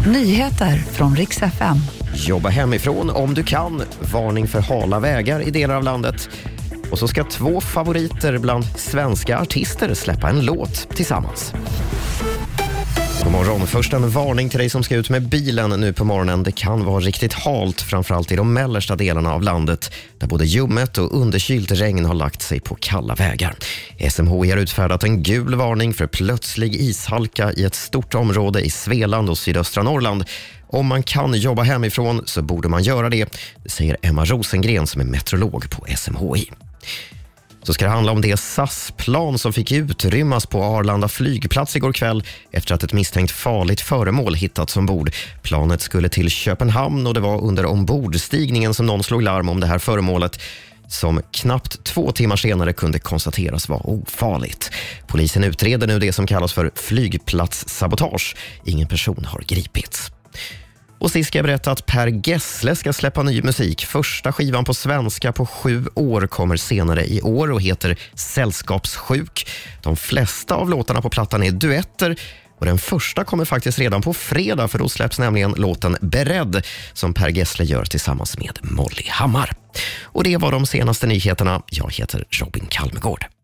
Nyheter från riks FM. Jobba hemifrån om du kan. Varning för hala vägar i delar av landet. Och så ska två favoriter bland svenska artister släppa en låt tillsammans. Morgon. Först en varning till dig som ska ut med bilen nu på morgonen. Det kan vara riktigt halt, framförallt i de mellersta delarna av landet där både ljummet och underkylt regn har lagt sig på kalla vägar. SMHI har utfärdat en gul varning för plötslig ishalka i ett stort område i Svealand och sydöstra Norrland. Om man kan jobba hemifrån så borde man göra det, säger Emma Rosengren som är meteorolog på SMHI så ska det handla om det SAS-plan som fick utrymmas på Arlanda flygplats igår kväll efter att ett misstänkt farligt föremål hittats ombord. Planet skulle till Köpenhamn och det var under ombordstigningen som någon slog larm om det här föremålet som knappt två timmar senare kunde konstateras vara ofarligt. Polisen utreder nu det som kallas för flygplatssabotage. Ingen person har gripits. Och sist ska jag berätta att Per Gessle ska släppa ny musik. Första skivan på svenska på sju år kommer senare i år och heter Sällskapssjuk. De flesta av låtarna på plattan är duetter och den första kommer faktiskt redan på fredag för då släpps nämligen låten Beredd som Per Gessle gör tillsammans med Molly Hammar. Och det var de senaste nyheterna. Jag heter Robin Kalmegård.